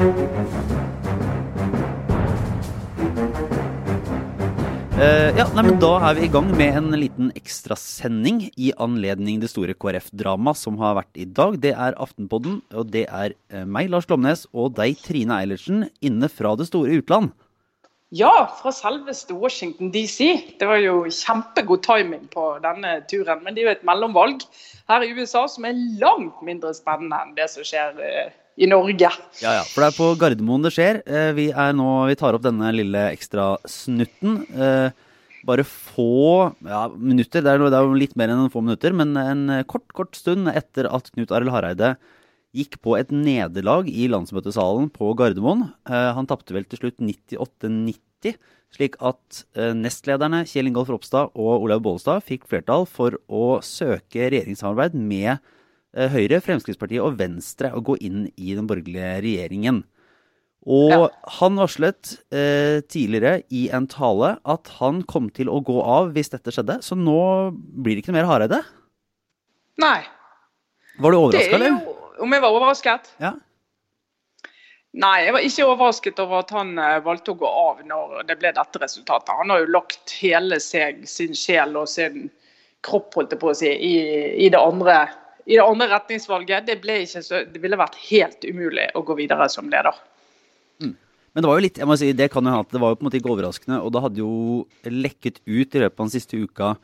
Uh, ja, nei, men Da er vi i gang med en liten ekstrasending i anledning det store KrF-dramaet som har vært i dag. Det er Aftenpodden, og det er uh, meg, Lars Glomnes, og deg, Trine Eilertsen, inne fra det store utland. Ja, fra selveste Washington DC. Det var jo kjempegod timing på denne turen. Men det er jo et mellomvalg her i USA som er langt mindre spennende enn det som skjer uh, i Norge. Ja, ja, for det er på Gardermoen det skjer. Eh, vi, nå, vi tar opp denne lille ekstrasnutten. Eh, bare få ja, minutter, det er, det er litt mer enn få minutter, men en kort, kort stund etter at Knut Arild Hareide gikk på et nederlag i landsmøtesalen på Gardermoen. Eh, han tapte vel til slutt 98-90, slik at nestlederne Kjell Ingolf Ropstad og Olaug Bollestad fikk flertall for å søke regjeringssamarbeid med Høyre, Fremskrittspartiet og Venstre å gå inn i den borgerlige regjeringen. Og ja. han varslet eh, tidligere i en tale at han kom til å gå av hvis dette skjedde. Så nå blir det ikke noe mer Hareide? Nei. Var du overraska, eller? Om jeg var overrasket? Ja. Nei, jeg var ikke overrasket over at han uh, valgte å gå av når det ble dette resultatet. Han har jo lagt hele seg, sin sjel og sin kropp holdt jeg på å si, i, i det andre i det andre retningsvalget. Det, så, det, ville vært helt umulig å gå videre som leder. Mm. Men det var jo litt, jeg må si, det kan jo ha, det var jo på en måte ikke overraskende. Og det hadde jo lekket ut i løpet av den siste uka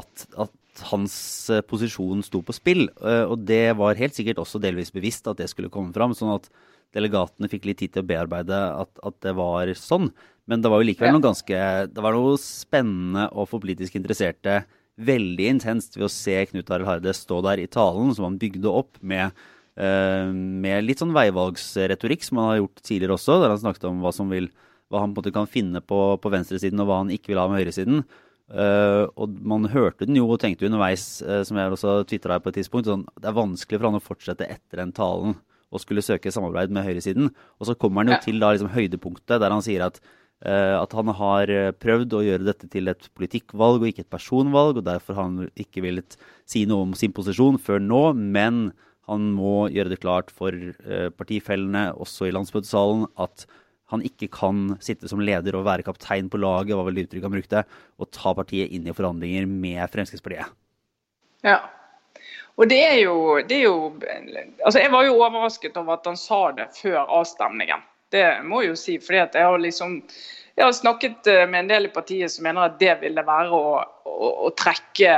at, at hans eh, posisjon sto på spill. Eh, og det var helt sikkert også delvis bevisst at det skulle komme fram. Sånn at delegatene fikk litt tid til å bearbeide at, at det var sånn. Men det var jo likevel noe ganske Det var noe spennende og for politisk interesserte veldig intenst ved å se Knut Arild Harde stå der i talen som han bygde opp med, eh, med litt sånn veivalgsretorikk som han har gjort tidligere også, der han snakket om hva, vil, hva han på en måte kan finne på, på venstresiden og hva han ikke vil ha med høyresiden. Uh, og man hørte den jo og tenkte underveis, uh, som jeg også tvitra på et tidspunkt, sånn, det er vanskelig for han å fortsette etter den talen og skulle søke samarbeid med høyresiden. Og så kommer han jo ja. til da liksom høydepunktet der han sier at Eh, at han har eh, prøvd å gjøre dette til et politikkvalg og ikke et personvalg, og derfor har han ikke villet si noe om sin posisjon før nå, men han må gjøre det klart for eh, partifellene, også i landsmøtesalen, at han ikke kan sitte som leder og være kaptein på laget, var vel det uttrykket han brukte, og ta partiet inn i forhandlinger med Fremskrittspartiet. Ja. Og det er, jo, det er jo Altså, jeg var jo overrasket over at han sa det før avstemningen. Det må jeg jo si. fordi jeg har liksom jeg har snakket eh, med en del i partiet som mener at det ville være å, å, å trekke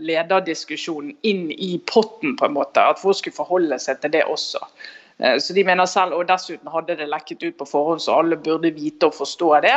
lederdiskusjonen inn i potten, på en måte. At folk skulle forholde seg til det også. Eh, så de mener selv, Og dessuten hadde det lekket ut på forhånd, så alle burde vite og forstå det.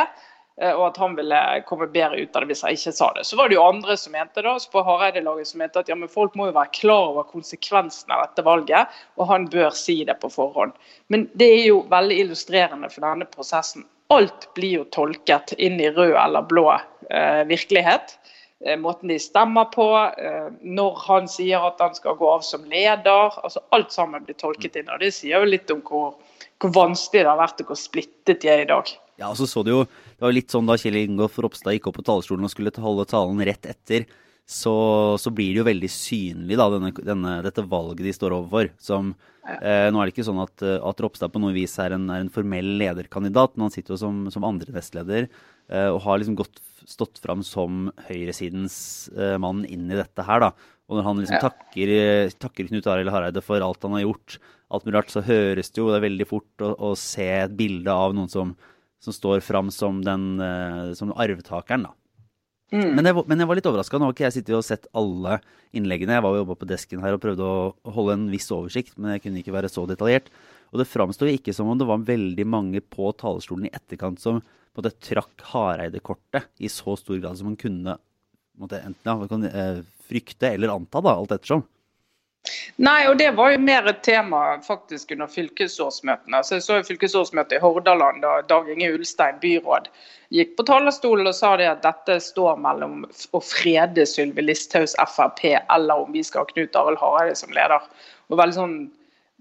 Eh, og at han ville komme bedre ut av det hvis han ikke sa det. Så var det jo andre som mente da, på Hareide-laget som mente at ja, men folk må jo være klar over konsekvensene av dette valget, og han bør si det på forhånd. Men det er jo veldig illustrerende for denne prosessen. Alt blir jo tolket inn i rød eller blå eh, virkelighet. Eh, måten de stemmer på, eh, når han sier at han skal gå av som leder. altså Alt sammen blir tolket inn. og Det sier jo litt om hvor, hvor vanskelig det har vært og hvor splittet de er i dag. Ja, og så så det jo Det var litt sånn da Kjell Ingolf Ropstad gikk opp på talerstolen og skulle holde talen rett etter, så, så blir det jo veldig synlig, da, denne, denne, dette valget de står overfor. Som eh, Nå er det ikke sånn at, at Ropstad på noe vis er en, er en, formell lederkandidat, men han sitter jo som, som andre nestleder eh, og har liksom gått, stått fram som høyresidens eh, mann inn i dette her, da. Og når han liksom ja. takker, takker, Knut Arild Hareide for alt han har gjort, alt mulig rart, så høres det jo det veldig fort å, å se et bilde av noen som som står fram som, den, eh, som arvtakeren. da. Mm. Men, jeg, men, jeg, var litt overraska. Nå har ikke jeg sittet og sett alle innleggene. Jeg var jo jobba på desken her og prøvde å holde en viss oversikt, men jeg kunne ikke være så detaljert. Og det framsto ikke som om det var veldig mange på talerstolen i etterkant som på en måte trakk Hareide-kortet i så stor grad som man kunne måte, enten ja, kan, eh, frykte eller anta, da, alt ettersom. Nei, og det var jo mer et tema faktisk under fylkesårsmøtene. Så jeg så jo fylkesårsmøtet i Hordaland da Dag Inge Ulstein, byråd, gikk på talerstolen og sa det at dette står mellom å frede Sylvi Listhaugs Frp eller om vi skal ha Knut Arild Hareide som leder. Og veldig sånn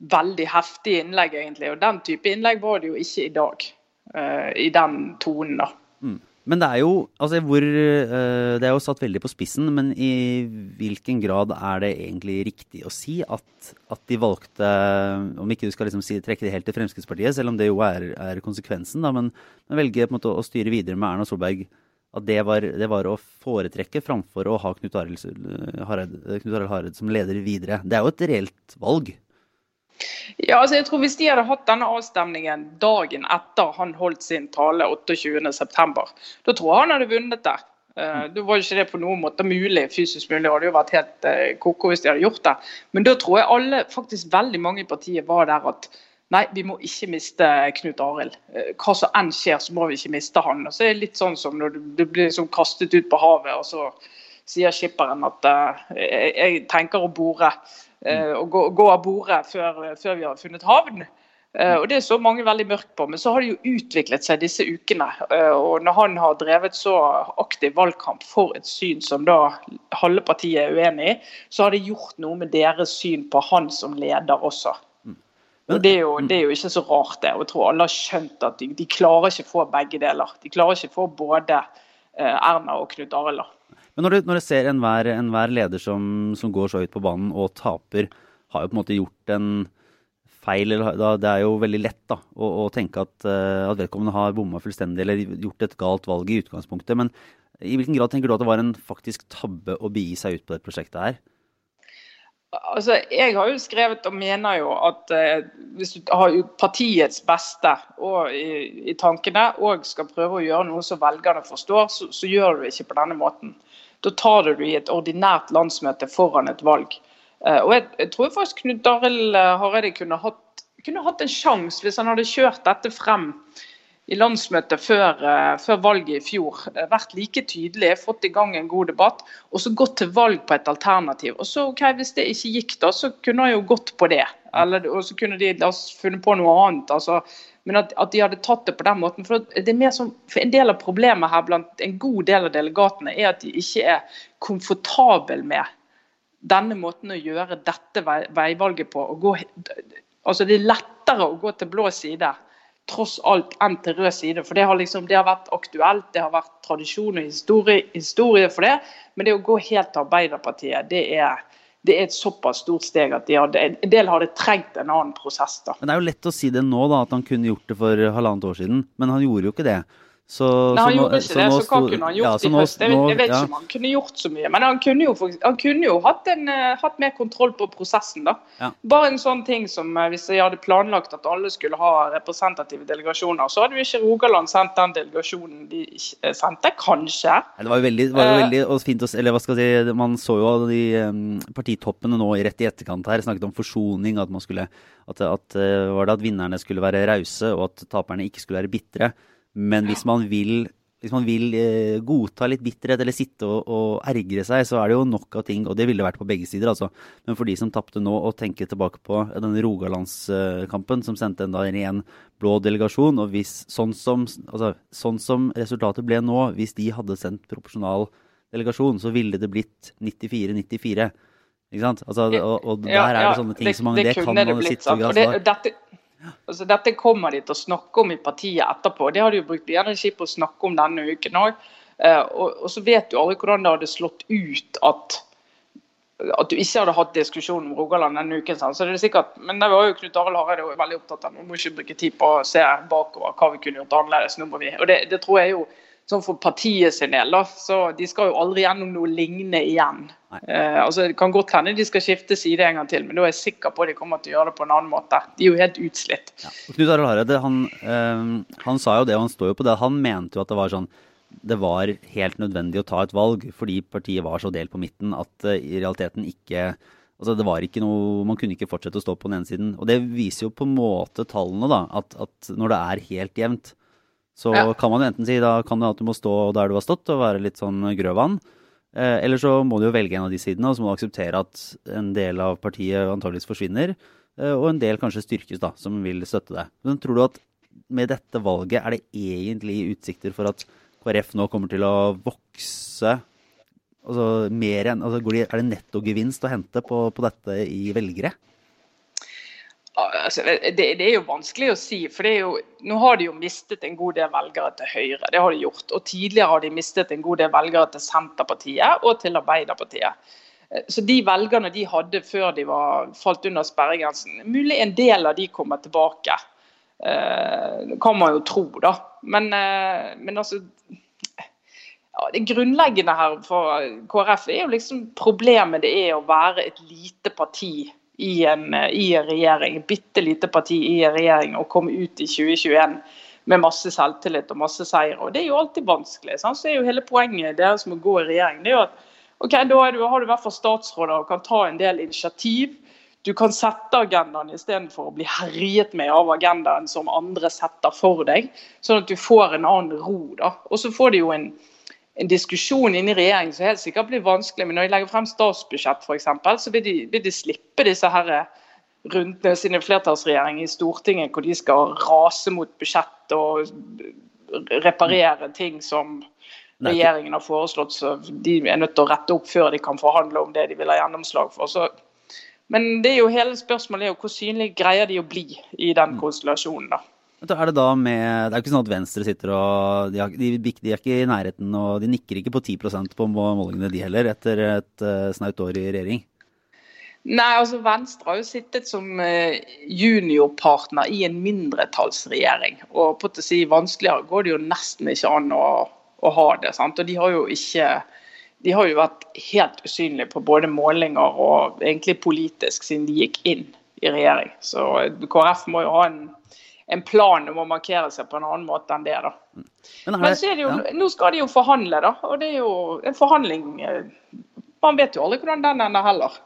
veldig heftig innlegg, egentlig. Og den type innlegg var det jo ikke i dag. Uh, I den tonen, da. Mm. Men det er jo altså hvor, eh, Det er jo satt veldig på spissen, men i hvilken grad er det egentlig riktig å si at, at de valgte Om ikke du skal liksom si, trekke det helt til Fremskrittspartiet, selv om det jo er, er konsekvensen, da, men, men velge måte å styre videre med Erna Solberg at det var, det var, å foretrekke framfor å ha Knut Arild Hareide Hared som leder videre. Det er jo et reelt valg. Ja, altså jeg tror Hvis de hadde hatt denne avstemningen dagen etter han holdt sin tale 28.9., da tror jeg han hadde vunnet der. Uh, da var ikke det på noen måte mulig, fysisk mulig, det hadde jo vært helt uh, koko hvis de hadde gjort det. Men da tror jeg alle, faktisk veldig mange i partiet var der at nei, vi må ikke miste Knut Arild. Uh, hva som enn skjer, så må vi ikke miste han. Og så er det litt sånn som når du, du blir liksom kastet ut på havet, og så sier skipperen at jeg, jeg tenker å bore. Eh, å gå, gå, av borde før, før, vi har funnet havn. Eh, og Det så mange veldig mørkt på, men så har det jo utviklet seg disse ukene. Eh, og Når han har drevet så aktiv valgkamp for et syn som da halve partiet er uenig i, så har det gjort noe med deres syn på han som leder også. Mm. Og det er, jo, det er jo ikke så rart, det. Og jeg tror alle har skjønt at de, de klarer ikke få begge deler. De klarer ikke få både Erna og Knut Arild. Men når du, når du ser enhver enhver leder som, som, går så høyt på banen og taper, har jo på en måte gjort en feil eller, da, Det er jo veldig lett da, å, å tenke at, uh, at, vedkommende har bomma fullstendig eller gjort et galt valg i utgangspunktet. Men i hvilken grad tenker du at det var en faktisk tabbe å begi seg ut på dette prosjektet her? Altså, Jeg har jo skrevet og mener jo at eh, hvis du har partiets beste i, i, tankene og skal prøve å gjøre noe som velgerne forstår, så, så gjør du det ikke på denne måten. Da tar du i et ordinært landsmøte foran et valg. Eh, og jeg, jeg tror faktisk Knut Arild eh, Hareide kunne hatt, kunne hatt en sjanse hvis han hadde kjørt dette frem i landsmøtet før, eh, før, valget i fjor. Vært like tydelig, fått i gang en god debatt, og så gått til valg på et alternativ. Og så, ok, Hvis det ikke gikk, da, så kunne han jo gått på det. Eller, og så kunne de funnet på noe annet. altså men at, at, de hadde tatt det på den måten. For, som, for En del av problemet her blant en god del av delegatene er at de ikke er komfortable med denne måten å gjøre dette vei, veivalget på. Gå, altså Det er lettere å gå til blå side tross alt enn til rød side. For det har, liksom, det har vært aktuelt, det har vært tradisjon og historie, historie for det. Men det å gå helt til Arbeiderpartiet, det er det er et såpass stort steg at de hadde, en del hadde trengt en annen prosess. da. Men Det er jo lett å si det nå, da, at han kunne gjort det for halvannet år siden. Men han gjorde jo ikke det. Så, Nei, han gjorde ikke det, så hva kunne han gjort ja, i høst? Jeg, jeg vet ikke om han kunne gjort så mye. Men han kunne jo, han kunne jo hatt, en, uh, hatt, mer kontroll på prosessen. da. Ja. Bare en sånn ting som uh, hvis jeg hadde planlagt at alle skulle ha representative delegasjoner, så hadde jo ikke Rogaland sendt den delegasjonen de eh, sendte. Kanskje. Ja, det var jo veldig, var jo veldig uh, fint å eller hva skal jeg si, Man så jo de partitoppene nå rett i etterkant her snakket om forsoning. At, man skulle, at, at, var det at vinnerne skulle være rause, og at taperne ikke skulle være bitre. Men hvis man vil, hvis man vil eh, godta litt bitterhet eller sitte og, og, ergre seg, så er det jo nok av ting, og det ville vært på begge sider, altså. Men for de som tapte nå, og tenker tilbake på denne Rogalandskampen, som sendte en da ren blå delegasjon, og hvis sånn som, altså, sånn som resultatet ble nå, hvis de hadde sendt proporsjonal delegasjon, så ville det blitt 94-94. Ikke sant? Altså, og, og der er det sånne ting som man, det, det kan man sitte og grave Altså, dette kommer de til å snakke om i partiet etterpå. Det har de jo brukt energi på å snakke om denne uken òg. Uh, og, og, så vet du aldri hvordan det hadde slått ut at, at du ikke hadde hatt diskusjon om Rogaland denne uken. Så det er sikkert, Men det var jo Knut Arild Hareide veldig opptatt av. Vi må ikke bruke tid på å se bakover hva vi kunne gjort annerledes. nå må vi. Det, det tror jeg jo sånn for partiet sin del, da, så de skal jo aldri gjennom noe lignende igjen. Eh, altså Det kan godt hende de skal skifte side en gang til, men da er jeg sikker på at de kommer til å gjøre det på en annen måte. De er jo helt utslitt. Ja. Knut Arild Hareide han, øh, han, sa jo det, og han står jo på det. Han mente jo at det var sånn det var helt nødvendig å ta et valg fordi partiet var så delt på midten at uh, i realiteten ikke Altså det var ikke noe, Man kunne ikke fortsette å stå på den ene siden. Og det viser jo på en måte tallene, da. At, at når det er helt jevnt, så ja. kan man enten si da kan det at du må stå der du har stått og være litt sånn grøvann. Eh, eller så må du jo velge en av de sidene, og så må du akseptere at en del av partiet antageligvis forsvinner. Eh, og en del kanskje styrkes, da, som vil støtte deg. Men tror du at med dette valget er det egentlig utsikter for at KrF nå kommer til å vokse altså mer enn, altså Er det nettogevinst å hente på, på dette i velgere? Altså, det, det, er jo vanskelig å si. for jo, Nå har de jo mistet en god del velgere til Høyre. det har de gjort, og Tidligere har de mistet en god del velgere til Senterpartiet og til Arbeiderpartiet. Så De velgerne de hadde før de var, falt under sperregrensen, mulig en del av de kommer tilbake. Eh, kan man jo tro, da. Men, eh, men altså ja, Det grunnleggende her for KrF er jo liksom problemet det er å være et lite parti i en, i en regjering, bitte lite parti i en regjering, og komme ut i 2021 med masse selvtillit og masse seier. Og Det er jo alltid vanskelig. Sant? Så er jo hele poenget deres med å gå i regjering det er jo at ok, da du, har du i hvert fall statsråder og kan ta en del initiativ. Du kan sette agendaen istedenfor å bli herjet med av agendaen som andre setter for deg. Sånn at du får en annen ro. da. Og så får de jo en en diskusjon inne i regjeringen som helt sikkert blir vanskelig. Men når de legger frem statsbudsjett f.eks., så vil de, vil de, slippe disse her rundene sine flertallsregjeringer i Stortinget, hvor de skal rase mot budsjett og reparere ting som regjeringen har foreslått. Så de er nødt til å rette opp før de kan forhandle om det de vil ha gjennomslag for. Så, men det er jo hele spørsmålet er jo hvor synlig greier de å bli i den konstellasjonen. da. Er det da med Det er jo ikke sånn at Venstre sitter og De, de, de er ikke i nærheten, og de nikker ikke på 10% på målingene, de heller, etter et uh, snaut år i regjering? Nei, altså Venstre har jo sittet som uh, juniorpartner i en mindretallsregjering. Og på å si vanskeligere går det jo nesten ikke an å, å ha det. sant? Og de har jo ikke de har jo vært helt usynlige på både målinger og egentlig politisk siden de gikk inn i regjering. Så KrF må jo ha en en plan om å markere seg på en annen måte enn det. da. Men, her, Men det jo, ja. nå skal de jo forhandle, da. Og det er jo en forhandling eh, Man vet jo aldri hvordan den ender heller.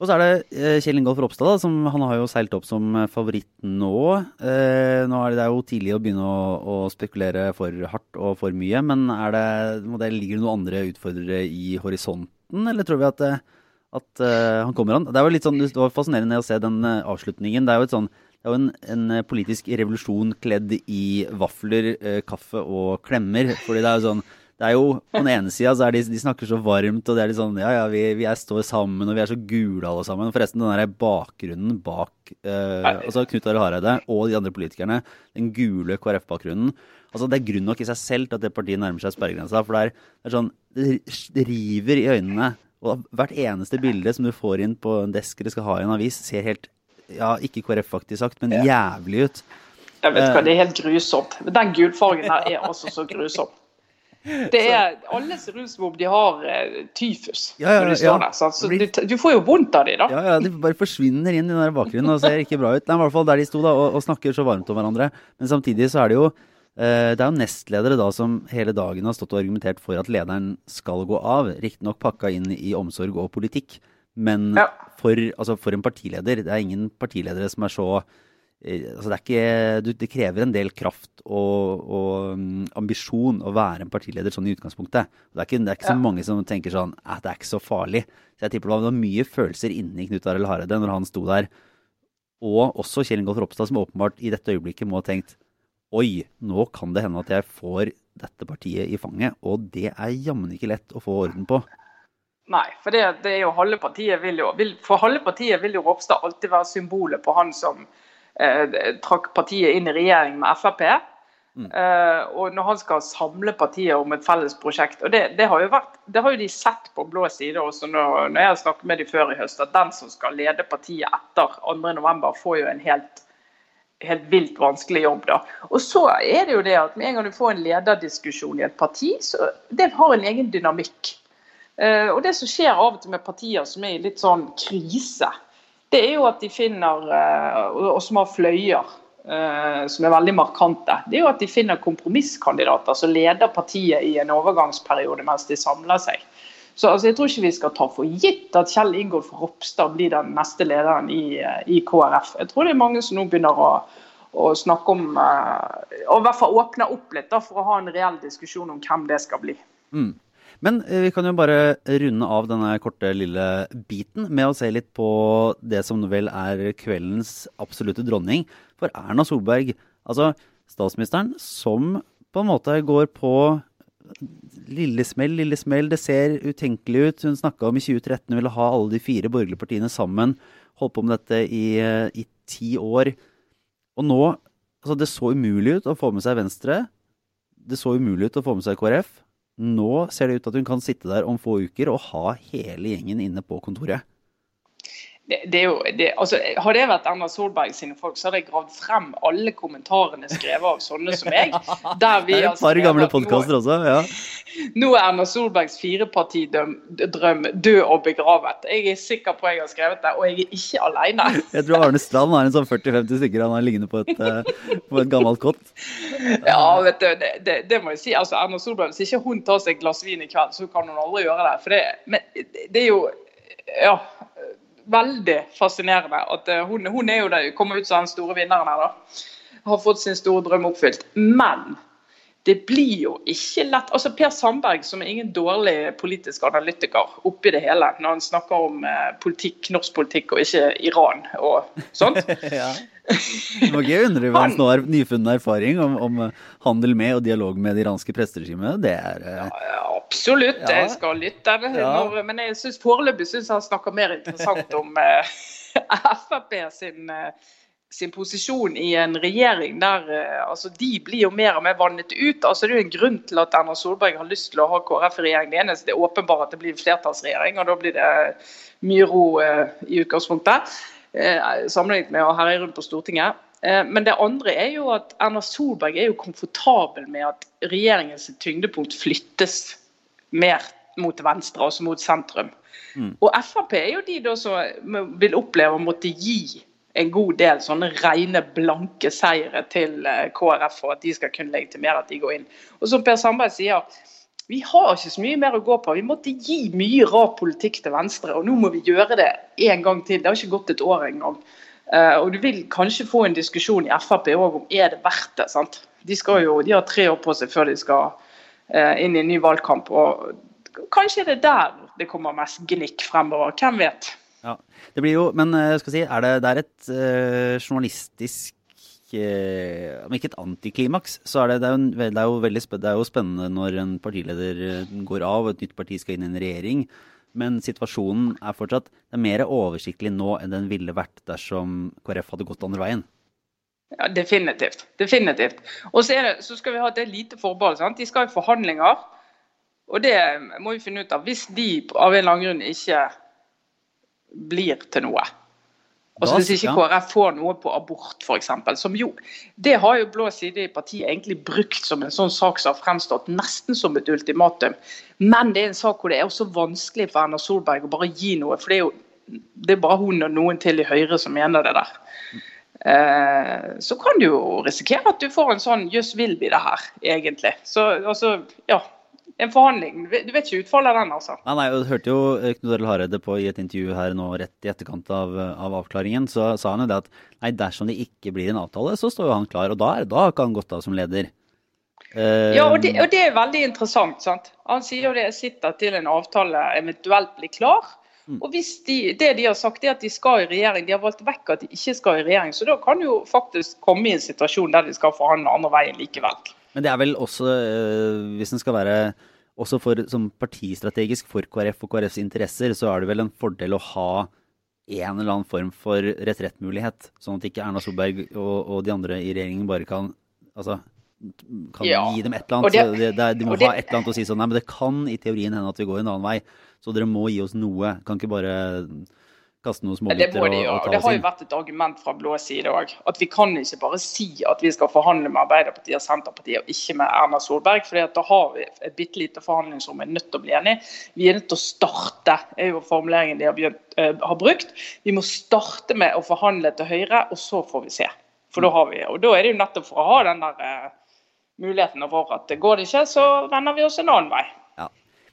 Og så er det eh, Kjell Ingolf Ropstad, da, som han har jo seilt opp som favoritt nå. Eh, nå er det, jo tidlig å begynne å, å, spekulere for hardt og for mye, men er det, det, ligger det noen andre utfordrere i horisonten, eller tror vi at, at uh, han kommer an? Det jo litt sånn, det var fascinerende å se den avslutningen. Det er jo et sånn det er jo en, en, eh, politisk revolusjon kledd i vafler, eh, kaffe og klemmer. fordi det er jo sånn det er jo, På den ene sida så de, de snakker så varmt, og det er litt sånn Ja, ja, vi, vi er, står sammen, og vi er så gule alle sammen. Forresten, den der bakgrunnen bak eh, altså Knut Arild Hareide og de andre politikerne, den gule KrF-bakgrunnen altså Det er grunn nok i seg selv til at det partiet nærmer seg sperregrensa. For det er, det er sånn Det river i øynene. Og hvert eneste bilde som du får inn på en desk eller skal ha i en avis, ser helt ja, ikke KrF-aktig sagt, men jævlig ut. Jeg vet hva, Det er helt grusomt. Den gulfargen her er altså så grusom. Det er, Alle om de har uh, tyfus ja, ja, når de står der. Så du, du, får jo vondt av dem, da. Ja, ja, De bare forsvinner inn i den der bakgrunnen og ser ikke bra ut. Nei, i hvert fall der de sto da, og, og, snakker så varmt om hverandre. Men samtidig så er det jo uh, det er jo nestledere da som hele dagen har stått og argumentert for at lederen skal gå av. Riktignok pakka inn i omsorg og politikk. Men ja. for, altså for, en partileder Det er ingen partiledere som er så eh, altså det, er ikke, det, krever en del kraft og, og um, ambisjon å være en partileder sånn i utgangspunktet. Det er ikke, det er ikke så mange som tenker sånn at det er ikke så farlig. Så jeg tipper det var mye følelser inni Knut Arild Hareide når han sto der. Og også Kjell Ingolf Ropstad, som åpenbart i dette øyeblikket må ha tenkt Oi, nå kan det hende at jeg får dette partiet i fanget. Og det er jammen ikke lett å få orden på. Nei, for det, det, er jo halve partiet vil jo vil, For halve partiet vil jo Ropstad alltid være symbolet på han som eh, trakk partiet inn i regjering med Frp. Mm. Eh, og når han skal samle partiet om et felles prosjekt. og Det, det har, jo vært, det har jo de sett på blå side også når, når jeg har snakket med de før i høst, at den som skal lede partiet etter 2.11, får jo en helt, helt vilt vanskelig jobb. da. Og så er det jo det at Med en gang du får en lederdiskusjon i et parti, så det har en egen dynamikk. Eh, og Det som skjer av og til med partier som er i litt sånn krise, det er jo at de finner, eh, og som har fløyer eh, som er veldig markante, det er jo at de finner kompromisskandidater som leder partiet i en overgangsperiode mens de samler seg. Så altså, Jeg tror ikke vi skal ta for gitt at Kjell Ingolf Ropstad blir den neste lederen i, i KrF. Jeg tror det er mange som nå begynner å, og snakke om Og i hvert fall åpne opp litt da, for å ha en reell diskusjon om hvem det skal bli. Mm. Men eh, vi kan jo bare runde av denne korte lille biten med å se litt på det som vel er kveldens absolutte dronning. For Erna Solberg, altså statsministeren som på en måte går på lille smell, lille smell. Det ser utenkelig ut. Hun snakka om i 2013 hun ville ha alle de fire borgerlige partiene sammen. Holdt på med dette i, i ti år. Og nå Altså, det så umulig ut å få med seg Venstre. Det så umulig ut å få med seg KrF. Nå ser det ut til at hun kan sitte der om få uker og ha hele gjengen inne på kontoret det, det, er jo, det, altså, Hadde jeg vært Erna Solberg sine folk, så hadde jeg gravd frem alle kommentarene skrevet av sånne som meg. Der vi det er et par gamle podkaster også. ja. Nå er Erna Solbergs firepartidrøm død og begravet. Jeg er sikker på at jeg har skrevet det, og jeg er ikke alene. Jeg tror Arne Strand har en sånn 40-50 stykker han har liggende på et, eh, på et gammelt kott. Ja, vet du, det, det, det, må jeg si. Altså, Erna Solberg, Hvis ikke hun tar seg et glass vin i kveld, så kan hun aldri gjøre det. For det, men det er jo Ja veldig fascinerende. at uh, hun, hun, er jo der, kommer ut som den store vinneren her, da. Har fått sin store drøm oppfylt. Men det blir jo ikke lett. Altså Per Sandberg, som er ingen dårlig politisk analytiker oppi det hele, når han snakker om uh, politikk, norsk politikk og ikke Iran og sånt. ja. Det var gøy å undre har nyfunnen erfaring om, om, handel med og dialog med det iranske presteregimet. Det er ja, ja, Absolutt, ja. jeg skal lytte. Når, men jeg synes foreløpig syns han snakker mer interessant om eh, Frp sin uh, sin posisjon i en regjering der eh, altså, de blir jo mer og mer vannet ut. Altså, det er jo en grunn til at Erna Solberg har lyst til å ha KrF i regjering. Det eneste det er åpenbart at det blir flertallsregjering, og da blir det mye ro eh, i utgangspunktet. Eh, sammenlignet med å herje rundt på Stortinget. Eh, men det andre er jo at Erna Solberg er jo komfortabel med at regjeringens tyngdepunkt flyttes mer mot venstre, også mot sentrum. Mm. Og Frp er jo de da som vil oppleve å måtte gi en god del sånne rene, blanke seire til eh, KrF for at de skal kunne legitimere at de går inn. Og som Per Sandberg sier, vi har ikke så mye mer å gå på. Vi måtte gi mye rar politikk til Venstre, og nå må vi gjøre det en gang til. Det har ikke gått et år engang. Uh, og du vil kanskje få en diskusjon i Frp òg om er det verdt det. sant? De, jo, de har tre år på seg før de skal inn i en ny valgkamp. og Kanskje det er der det kommer mest gnikk fremover. Hvem vet? Ja, det blir jo, Men eh, skal si, er det, det er et uh, journalistisk Om ikke et antiklimaks, så er det, det, er jo, det, er jo veldig, det er jo spennende når en partileder går av og et nytt parti skal inn i en regjering. Men situasjonen er fortsatt det er mer oversiktlig nå enn den ville vært dersom KrF hadde gått andre veien. Ja, Definitivt. definitivt. Og så, det, så skal vi ha et lite forbehold. sant? De skal i forhandlinger. Og det må vi finne ut av. Hvis de av en eller annen grunn ikke blir til noe. Altså Hvis ikke KrF får noe på abort f.eks., som jo Det har jo blå side i partiet egentlig brukt som en sånn sak som har fremstått nesten som et ultimatum. Men det er en sak hvor det er også vanskelig for Erna Solberg å bare gi noe. For det er jo det er bare hun og noen til i Høyre som mener det der. Eh, så kan du jo risikere at du får en sånn 'jøss, vil vi det her', egentlig. Så altså, ja en forhandling. Du vet ikke utfallet av den, altså. Nei, nei, du hørte jo Knut Arild Hareide på i et intervju her nå rett i etterkant av, av, avklaringen, så sa han jo det at nei, dersom det ikke blir en avtale, så står jo han klar. Og da, da har ikke han gått av som leder. Uh, ja, og det, og det, er veldig interessant. sant? Han sier jo det sitter til en avtale eventuelt blir klar. Mm. Og hvis de, Det de har sagt er at de skal i regjering, de har valgt vekk at de ikke skal i regjering. Så da kan jo faktisk komme i en situasjon der de skal forhandle andre veien likevel. Men det er vel også, øh, hvis en skal være også for, som partistrategisk for KrF og KrFs interesser, så er det vel en fordel å ha en eller annen form for retrettmulighet. Sånn at ikke Erna Solberg og, og de andre i regjeringen bare kan altså, kan ja. gi dem et eller annet. Det, det, de må det, ha et eller annet å si sånn Nei, men det kan i teorien hende at vi går en annen vei. Så dere må gi oss noe. Kan ikke bare kaste noen småbiter og, og, og inn? Det har jo vært et argument fra blå side òg. At vi kan ikke bare si at vi skal forhandle med Arbeiderpartiet og Senterpartiet, og ikke med Erna Solberg. for da har vi et bitte lite forhandlingsrom vi er nødt til å bli enige. Vi er nødt til å starte, er jo formuleringen de har, begynt, uh, har brukt. Vi må starte med å forhandle til Høyre, og så får vi se. For da har vi, og da er det jo nettopp for å ha den der uh, muligheten for at går det ikke, så vender vi oss en annen vei.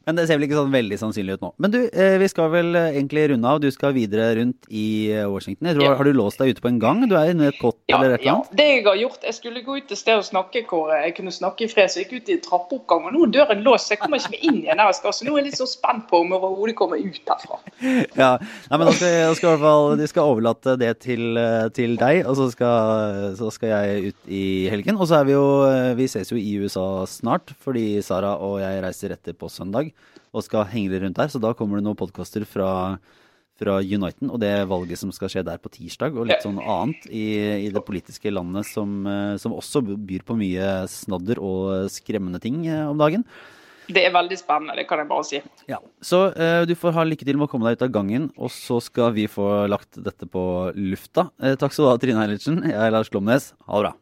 Men det ser vel ikke sånn veldig sannsynlig ut nå. Men du, eh, vi skal vel eh, egentlig runde av. Du skal videre rundt i eh, Washington. Jeg tror, ja. Har du låst deg ute på en gang? Du er inne i et kott ja, eller et eller annet? Ja, det jeg har gjort Jeg skulle gå ut et sted og snakke hvor jeg kunne snakke i fred, så jeg gikk ut i trappeoppgang. Og nå er døren låst, så jeg kommer ikke inn igjen her jeg skal. Så nå er jeg litt så spent på om jeg overhodet kommer ut herfra. Ja, Nei, men da skal, jeg, skal i hvert fall, de skal overlate det til, til deg, og så skal, så skal, jeg ut i helgen. Og så er vi jo Vi ses jo i USA snart, fordi Sara og jeg reiser etter på søndag og skal henge litt rundt der. Så da kommer det noen podkaster fra, fra Uniten og det valget som skal skje der på tirsdag, og litt sånn annet i, i det politiske landet som, som, også byr på mye snadder og skremmende ting om dagen. Det er veldig spennende, det kan jeg bare si. Ja, Så uh, du får ha lykke til med å komme deg ut av gangen, og så skal vi få lagt dette på lufta. Uh, takk skal du ha, Trine Eilertsen. Jeg er Lars Glomnes. Ha det bra.